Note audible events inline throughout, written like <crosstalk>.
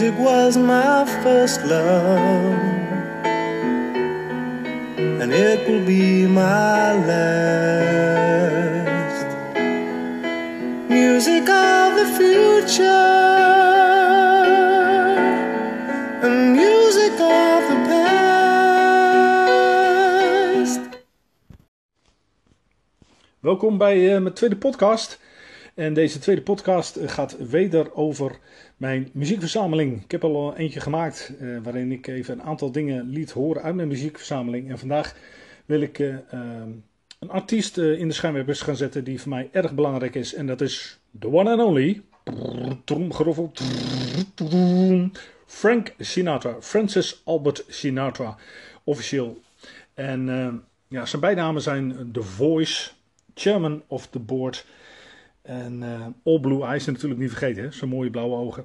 Music was my first love, and it will be my last. Music of the future, and music of the past. Welkom bij eh, mijn tweede podcast. En deze tweede podcast eh, gaat weder over mijn muziekverzameling. Ik heb al eentje gemaakt eh, waarin ik even een aantal dingen liet horen uit mijn muziekverzameling. En vandaag wil ik eh, ehm, een artiest eh, in de schijnwerpers gaan zetten die voor mij erg belangrijk is. En dat is the one and only. Frank Sinatra. Francis Albert Sinatra. Officieel. En eh, ja, zijn bijnamen zijn The Voice, Chairman of the Board. En eh, All Blue Eyes natuurlijk niet vergeten, zijn mooie blauwe ogen.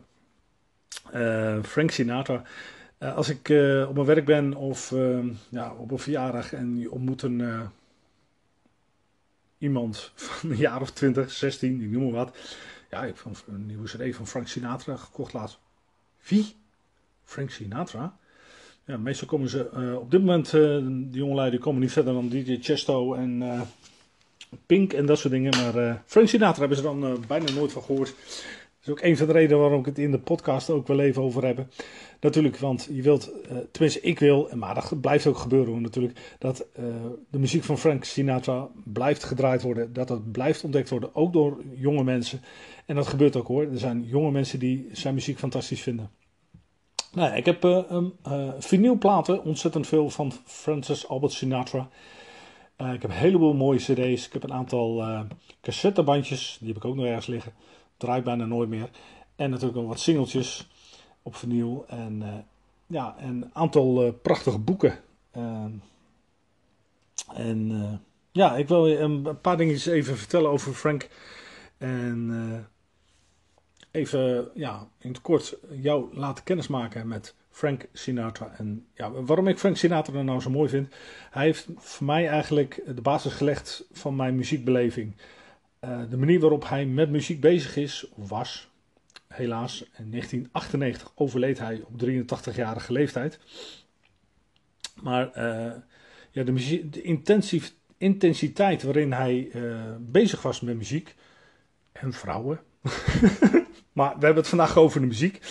Eh, Frank Sinatra. Eh, als ik op mijn werk ben of eh, ja, op een verjaardag en je ontmoet een, iemand van een jaar of 20, 16, ik noem maar wat. Ja, ik heb een nieuwe CD van Frank Sinatra gekocht laatst. Wie? Frank Sinatra? Ja, meestal komen ze op dit moment, de jongelui die komen niet verder dan DJ Chesto en Pink en dat soort dingen. Maar eh, Frank Sinatra hebben ze dan eh, bijna nooit van gehoord. Dat is ook een van de redenen waarom ik het in de podcast ook wel even over heb. Natuurlijk, want je wilt, eh, tenminste ik wil, maar dat blijft ook gebeuren natuurlijk, dat de muziek van Frank Sinatra blijft gedraaid worden. Dat het blijft ontdekt worden, ook door jonge mensen. En dat gebeurt ook hoor. Er zijn jonge mensen die zijn muziek fantastisch vinden. Nou, ik heb vinylplaten, ontzettend veel van Francis Albert Sinatra. Eh, ik heb een heleboel mooie cd's. Ik heb een aantal eh cassettebandjes, die heb ik ook nog ergens liggen. Draai bijna nooit meer. En natuurlijk nog wat singeltjes op vinyl. En eh, ja, een aantal prachtige boeken. Ehm, en ja, ik wil een paar dingetjes even vertellen over Frank. En even ja, in het kort jou laten kennismaken met Frank Sinatra. En ja, waarom ik Frank Sinatra nou zo mooi vind. Hij heeft voor mij eigenlijk de basis gelegd van mijn muziekbeleving. Eh, de manier waarop hij met muziek bezig is, was, helaas, in 1998 overleed hij op 83-jarige leeftijd. Maar eh, ja, de, muziek, de intensiteit waarin hij eh, bezig was met muziek en vrouwen. <laughs> maar we hebben het vandaag over de muziek.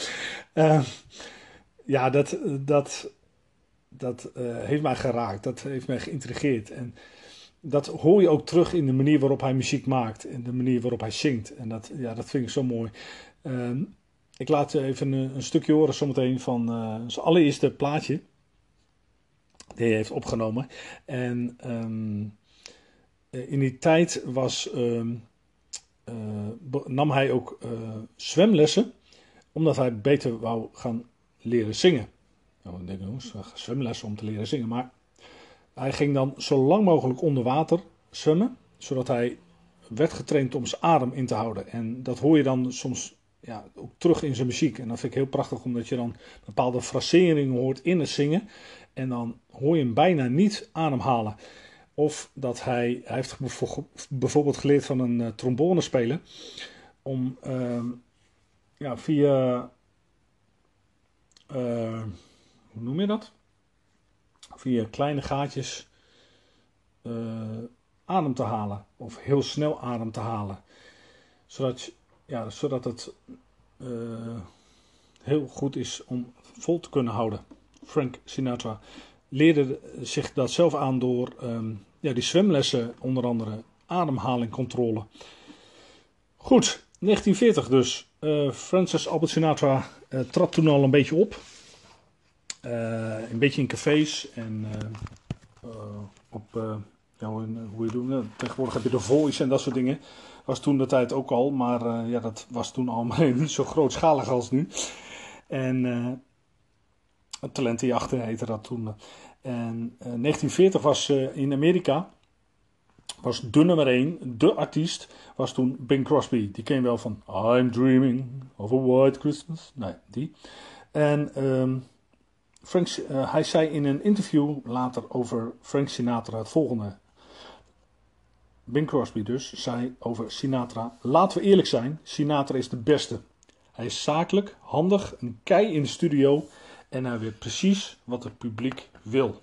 Ja, dat, dat, dat eh, heeft mij geraakt. Dat heeft mij geïntrigeerd. En dat hoor je ook terug in de manier waarop hij muziek maakt. En de manier waarop hij zingt. En dat, ja, dat vind ik zo mooi. Ehm, ik laat even een, stukje horen zometeen van eh, zijn allereerste plaatje. Die hij heeft opgenomen. En ehm, eh, in die tijd was, ehm, eh, nam hij ook zwemlessen. Omdat hij beter wou gaan leren zingen. Nou, ik denk, jongens, zwemlessen om te leren zingen. Maar hij ging dan zo lang mogelijk onder water zwemmen. Zodat hij werd getraind om zijn adem in te houden. En dat hoor je dan soms ja, ook terug in zijn muziek. En dat vind ik heel prachtig, omdat je dan bepaalde fraseringen hoort in het zingen. En dan hoor je hem bijna niet ademhalen. Of dat hij, hij heeft bijvo- bijvoorbeeld geleerd van een uh, trombonespeler. Om ehm, ja, via, eh, hoe noem je dat? Via kleine gaatjes eh, adem te halen. Of heel snel adem te halen. Zodat, ja, zodat het eh, heel goed is om vol te kunnen houden. Frank Sinatra leerde zich dat zelf aan door ehm, ja, die zwemlessen, onder andere ademhaling controle. Goed, 1940 dus. Eh, Francis Albert Sinatra eh, trad toen al een beetje op. Eh, een beetje in cafés en op, ja, hoe, hoe je tegenwoordig heb je de Voice en dat soort dingen. Was toen de tijd ook al, maar ja, dat was toen allemaal <laughs> niet zo grootschalig als nu. En eh talentenjachten heette dat toen. En eh, 1940 was in Amerika, was de nummer 1, de artiest, was toen Bing Crosby. Die ken wel van I'm Dreaming of a White Christmas. Nee, die. En ehm, Frank, eh, hij zei in een interview later over Frank Sinatra het volgende. Bing Crosby dus zei over Sinatra: Laten we eerlijk zijn, Sinatra is de beste. Hij is zakelijk, handig, een kei in de studio en hij weet precies wat het publiek wil.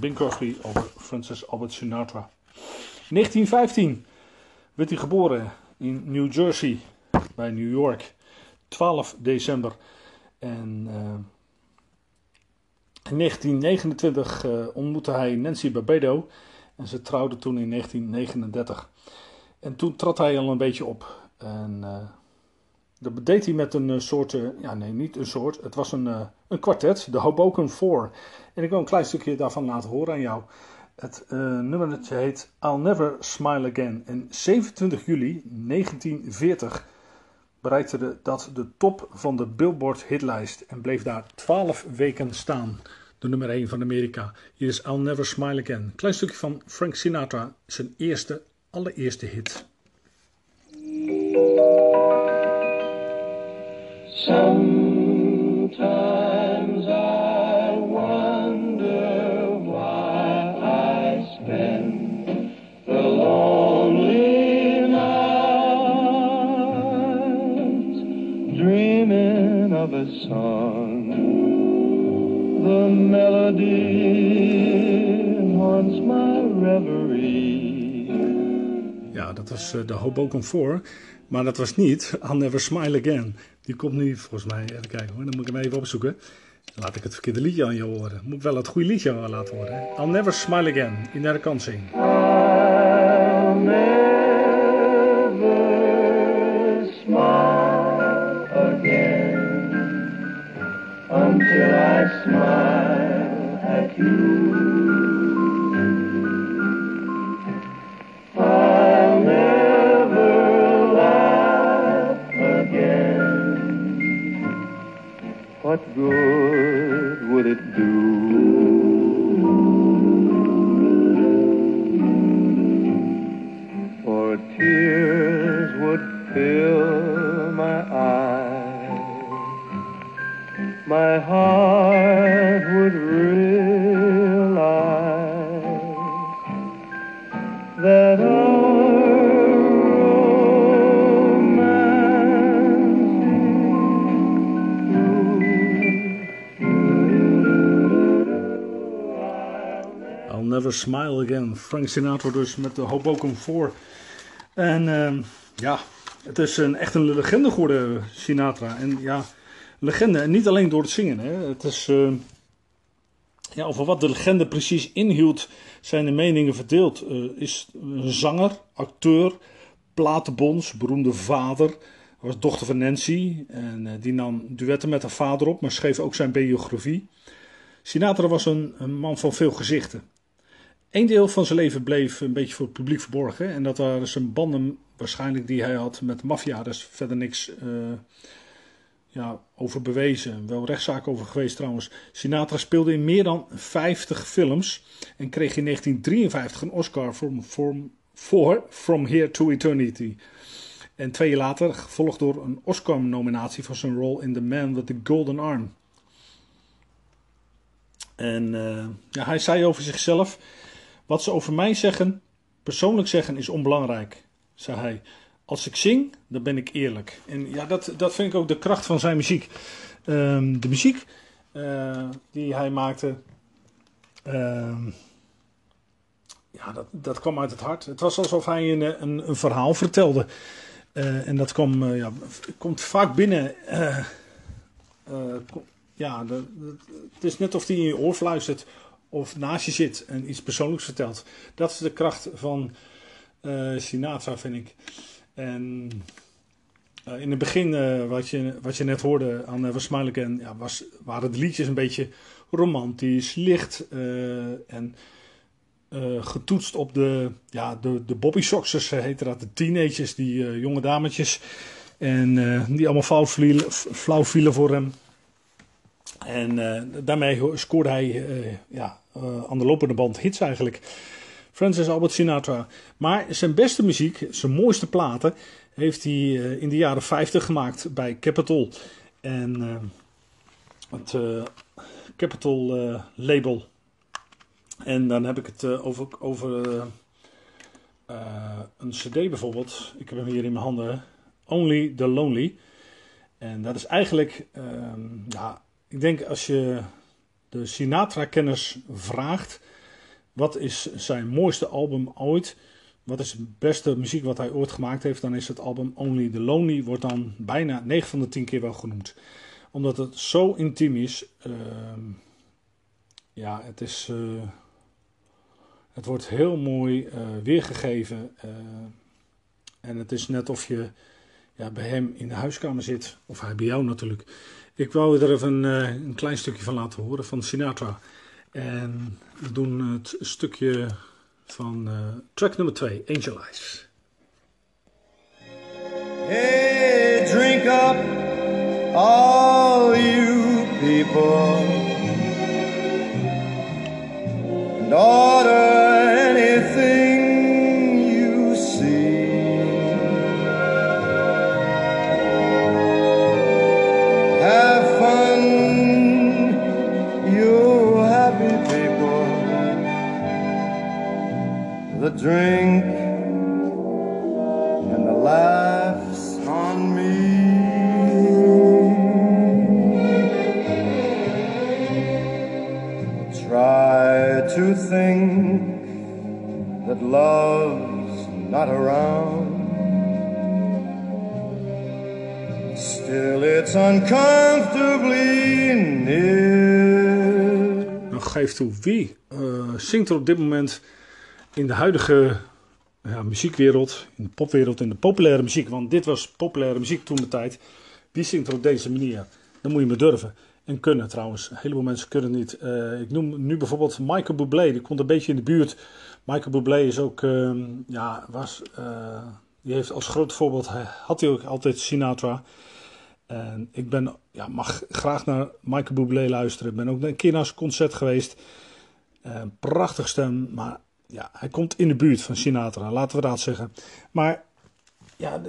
Bing Crosby over Francis Albert Sinatra. 1915 werd hij geboren in New Jersey bij New York. 12 december. En uh, in 1929 uh, ontmoette hij Nancy Barbado en ze trouwden toen in 1939. En toen trad hij al een beetje op. En uh, dat deed hij met een soort, ja nee niet een soort, het was een, een kwartet, de Hoboken Four. En ik wil een klein stukje daarvan laten horen aan jou. Het uh, nummertje heet I'll Never Smile Again. En 27 juli 1940 bereikte dat de top van de Billboard hitlijst en bleef daar 12 weken staan. De nummer 1 van Amerika. Hier is I'll Never Smile Again. Klein stukje van Frank Sinatra, zijn eerste, allereerste hit. Sometimes dat was uh, de Hoboken 4. Maar dat was niet I'll Never Smile Again. Die komt nu volgens mij, even kijken hoor, dan moet ik hem even opzoeken. Dan laat ik het verkeerde liedje aan je horen. Moet wel het goede liedje laten horen. I'll Never Smile Again, in de. I'll never smile again until I smile at you. That I'll Never Smile Again. Frank Sinatra dus met de Hoboken 4. En uh, ja, het is een, echt een legende geworden, Sinatra. En ja, legende. En niet alleen door het zingen. Hè. Het is... Uh, over wat de legende precies inhield, zijn de meningen verdeeld. Uh, is een zanger, acteur, platenbons, beroemde vader. was dochter van Nancy. En uh, die nam duetten met haar vader op, maar schreef ook zijn biografie. Sinatra was een, man van veel gezichten. Eén deel van zijn leven bleef een beetje voor het publiek verborgen. En dat waren zijn banden waarschijnlijk die hij had met de maffia. Daar is verder niks uh, ja, over bewezen. Wel rechtszaak over geweest trouwens. Sinatra speelde in meer dan 50 films. En kreeg in 1953 een Oscar voor, From Here to Eternity. En twee jaar later gevolgd door een Oscar-nominatie voor zijn rol in The Man with the Golden Arm. En uh, ja, hij zei over zichzelf: Wat ze over mij zeggen, persoonlijk zeggen, is onbelangrijk, zei hij. Als ik zing, dan ben ik eerlijk. En ja, dat, dat vind ik ook de kracht van zijn muziek. Um, de muziek uh, die hij maakte, uh, ja, dat, dat kwam uit het hart. Het was alsof hij een, een, een verhaal vertelde. Uh, en dat kwam, ja, komt vaak binnen. ja, het is net of hij in je oor fluistert of naast je zit en iets persoonlijks vertelt. Dat is de kracht van Sinatra, vind ik. En uh, in het begin, uh, wat, je, wat je net hoorde aan uh, Smile Again, ja, was, waren de liedjes een beetje romantisch, licht en getoetst op de, ja, de, de Bobby Soxers, heette dat, de teenagers, die jonge dametjes. En die allemaal flauw vielen, flauw vielen voor hem. En daarmee scoorde hij ja, aan de lopende band hits eigenlijk. Francis Albert Sinatra. Maar zijn beste muziek, zijn mooiste platen, heeft hij uh, in de jaren 50 gemaakt bij Capitol. En uh, het uh, Capitol label. En dan heb ik het over, over een CD bijvoorbeeld. Ik heb hem hier in mijn handen. Only the Lonely. En dat is eigenlijk, ehm, ja, ik denk als je de Sinatra-kenners vraagt, wat is zijn mooiste album ooit? Wat is de beste muziek wat hij ooit gemaakt heeft? Dan is het album Only the Lonely, wordt dan bijna 9 van de 10 keer wel genoemd. Omdat het zo intiem is. ehm, ja, het is. eh, het wordt heel mooi eh, weergegeven. eh, en het is net of je ja, bij hem in de huiskamer zit. Of hij bij jou natuurlijk. Ik wou er even een klein stukje van laten horen van Sinatra. En we doen het stukje van eh, track nummer 2, Angel Eyes. Hey, drink up, all you people, and The drink and the laughs on me. Try to think that love's not around. Still, it's uncomfortably near. Geef toe, wie eh, zingt er op dit moment in de huidige ja, muziekwereld, in de popwereld, in de populaire muziek? Want dit was populaire muziek toen de tijd. Wie zingt er op deze manier? Dan moet je maar durven. En kunnen trouwens. Een heleboel mensen kunnen niet. Eh, ik noem nu bijvoorbeeld Michael Bublé. Die komt een beetje in de buurt. Michael Bublé is ook, ehm, ja, was, eh, die heeft als groot voorbeeld, had hij ook altijd Sinatra. En ik ben, ja, mag graag naar Michael Bublé luisteren. Ik ben ook een keer naar zijn concert geweest. Eh, prachtig stem, maar ja, hij komt in de buurt van Sinatra, laten we dat zeggen. Maar ja,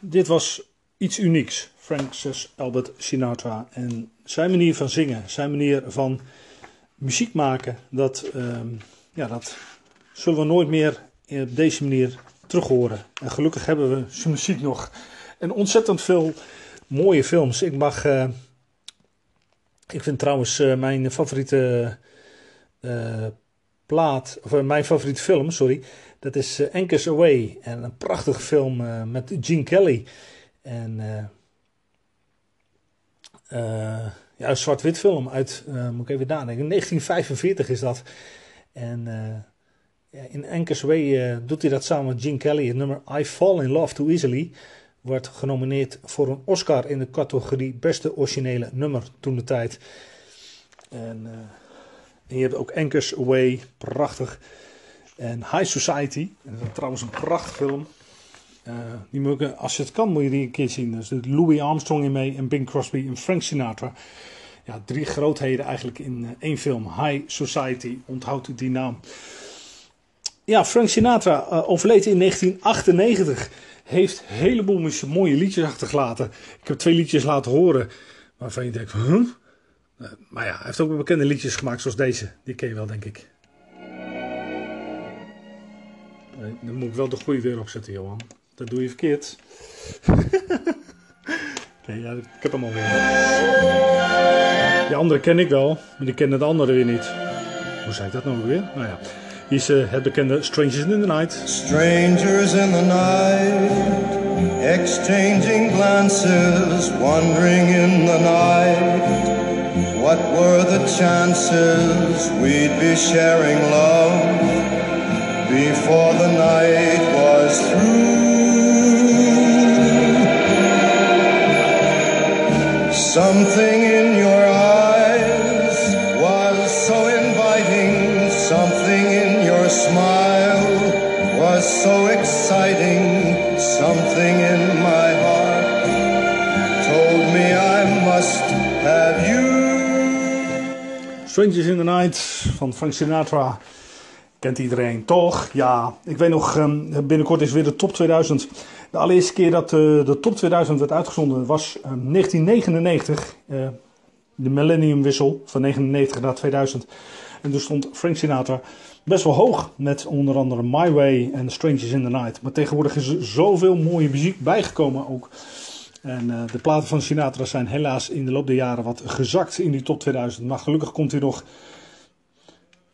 dit was iets unieks. Francis Albert Sinatra. En zijn manier van zingen, zijn manier van muziek maken, dat, ehm, ja, dat zullen we nooit meer op deze manier terug horen. En gelukkig hebben we zijn muziek nog. En ontzettend veel mooie films. Ik mag. eh, ik vind trouwens eh, mijn favoriete eh, plaat. Of eh, mijn favoriete film, sorry. Dat is eh, Anchors Away. En een prachtige film eh, met Gene Kelly. En. ja, een zwart-wit film uit. moet ik even nadenken. 1945 is dat. En. ja, in Anchors Way eh, doet hij dat samen met Gene Kelly. Het nummer I Fall in Love Too Easily wordt genomineerd voor een Oscar in de categorie beste originele nummer toen de tijd. En, en je hebt ook Anchors Away, prachtig. En High Society, dat is trouwens een prachtig film. Eh, die moet ik, als je het kan, moet je die een keer zien. Zit Louis Armstrong in mee en Bing Crosby en Frank Sinatra. Ja, drie grootheden eigenlijk in eh, één film. High Society, onthoud die naam. Ja, Frank Sinatra eh, overleed in 1998. Heeft een heleboel mooie liedjes achtergelaten. Ik heb twee liedjes laten horen waarvan je denkt, huh? Eh, maar ja, hij heeft ook wel bekende liedjes gemaakt zoals deze. Die ken je wel, denk ik. Eh, Dan moet ik wel de goede weer opzetten, Johan. Dat doe je verkeerd. <laughs> nee, ja, ik heb hem alweer. Die andere ken ik wel, maar die kennen de andere weer niet. Hoe zei ik dat nou weer? Nou ja, hier is eh, het bekende Strangers in the Night. Strangers in the night, exchanging glances, wandering in the night. What were the chances we'd be sharing love before the night was through? Something in your eyes was so inviting, something in your smile was so exciting, something Strangers in the Night van Frank Sinatra. Kent iedereen toch? Ja, ik weet nog, ehm, binnenkort is weer de top 2000. De allereerste keer dat eh, de top 2000 werd uitgezonden was ehm, 1999. eh, de millenniumwissel van 99 naar 2000. En toen stond Frank Sinatra best wel hoog met onder andere My Way en Strangers in the Night. Maar tegenwoordig is er zoveel mooie muziek bijgekomen ook. En eh, de platen van Sinatra zijn helaas in de loop der jaren wat gezakt in die top 2000. Maar gelukkig komt hij nog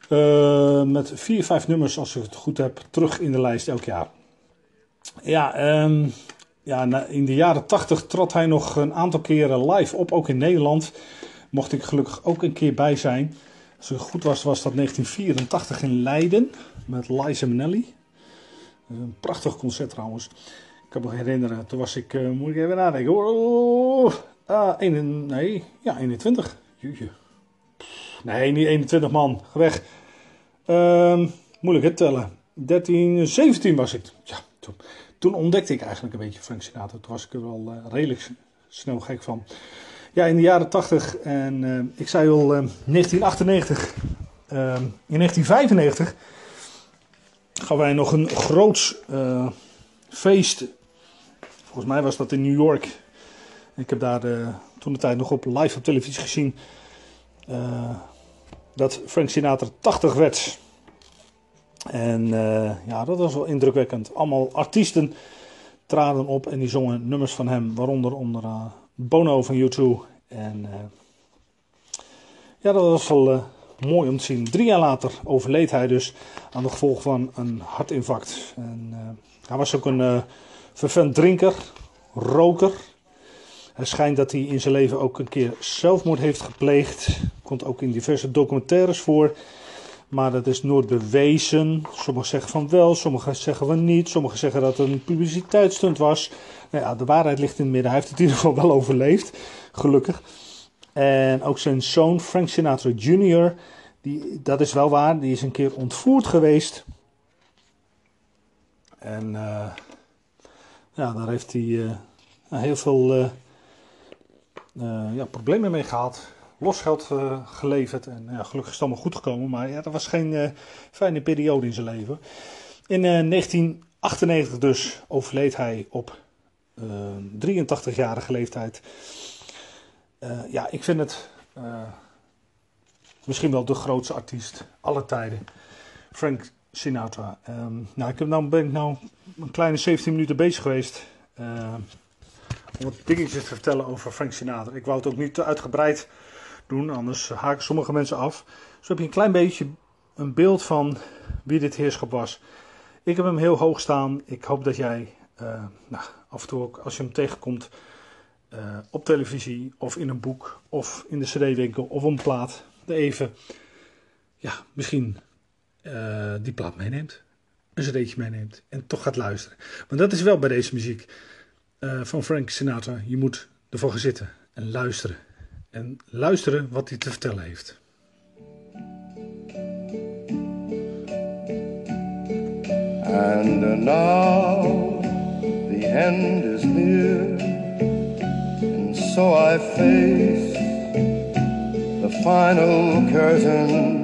uh, met vier, vijf nummers, als ik het goed heb, terug in de lijst elk jaar. Ja, um, ja in de jaren 80 trad hij nog een aantal keren live op, ook in Nederland. Mocht ik gelukkig ook een keer bij zijn. Als het goed was, was dat 1984 in Leiden met Liza Minnelli. Een prachtig concert trouwens. Ik kan me herinneren, toen was ik, uh, moet ik even nadenken. Oh, ah, een, nee, ja, 21. Jeetje. Nee, niet 21 man. Weg. Um, moeilijk het tellen. 13, 17 was ik. Ja, toen, toen, ontdekte ik eigenlijk een beetje Frank Sinatra. Toen was ik er wel uh, redelijk snel gek van. Ja, in de jaren 80 en uh, ik zei al 1998. in 1995 gaan wij nog een groot uh, feest. Volgens mij was dat in New York. Ik heb daar toen de tijd nog op live op televisie gezien. Uh, dat Frank Sinatra 80 werd. En uh, ja, dat was wel indrukwekkend. Allemaal artiesten traden op en die zongen nummers van hem, waaronder onder Bono van U2. En ja, dat was wel mooi om te zien. Drie jaar later overleed hij dus aan de gevolg van een hartinfarct. En, hij was ook een vervent drinker, roker. Het schijnt dat hij in zijn leven ook een keer zelfmoord heeft gepleegd. Komt ook in diverse documentaires voor. Maar dat is nooit bewezen. Sommigen zeggen van wel, sommigen zeggen van niet. Sommigen zeggen dat het een publiciteitsstunt was. Nou ja, de waarheid ligt in het midden. Hij heeft het in ieder geval wel overleefd. Gelukkig. En ook zijn zoon Frank Sinatra Jr. Die, dat is wel waar. Die is een keer ontvoerd geweest. En uh, ja, daar heeft hij uh, heel veel... Uh, uh, ja, problemen mee gehad. Losgeld geleverd. En ja, gelukkig is het allemaal goed gekomen. Maar ja, dat was geen fijne periode in zijn leven. In 1998 dus overleed hij op 83-jarige leeftijd. ja, ik vind het misschien wel de grootste artiest aller tijden. Frank Sinatra. Um, nou, ik heb nou, ben ik nou een kleine 17 minuten bezig geweest om wat dingetjes te vertellen over Frank Sinatra. Ik wou het ook niet te uitgebreid doen, anders haken sommige mensen af. Zo heb je een klein beetje een beeld van wie dit heerschap was. Ik heb hem heel hoog staan. Ik hoop dat jij uh, nou, af en toe ook, als je hem tegenkomt, uh, op televisie of in een boek of in de cd-winkel of een plaat, even, ja, misschien uh, die plaat meeneemt. Een cd'tje meeneemt en toch gaat luisteren. Want dat is wel bij deze muziek uh, van Frank Sinatra. Je moet ervoor gaan zitten en luisteren. En luisteren wat hij te vertellen heeft. And now the end is near, so I face the final curtain.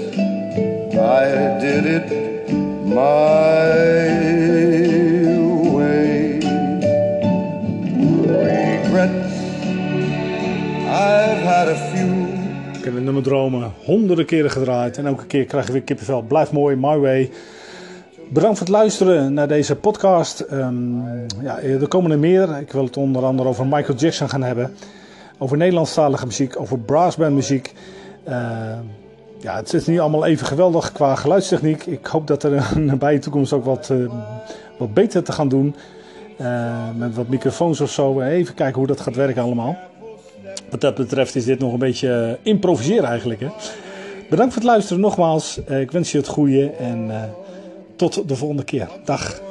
I did it my Ik heb het nummer Dromen honderden keren gedraaid. En elke keer krijg je weer kippenvel. Blijft mooi, my way. Bedankt voor het luisteren naar deze podcast. Um, ja, er komen er meer. Ik wil het onder andere over Michael Jackson gaan hebben. Over Nederlandstalige muziek. Over brassband muziek. Uh, ja, het is niet allemaal even geweldig qua geluidstechniek. Ik hoop dat er in de toekomst ook wat, uh, wat beter te gaan doen. Uh, met wat microfoons of zo. Even kijken hoe dat gaat werken allemaal. Wat dat betreft is dit nog een beetje uh, improviseren eigenlijk. Hè? Bedankt voor het luisteren nogmaals. Ik wens je het goede en tot de volgende keer. Dag.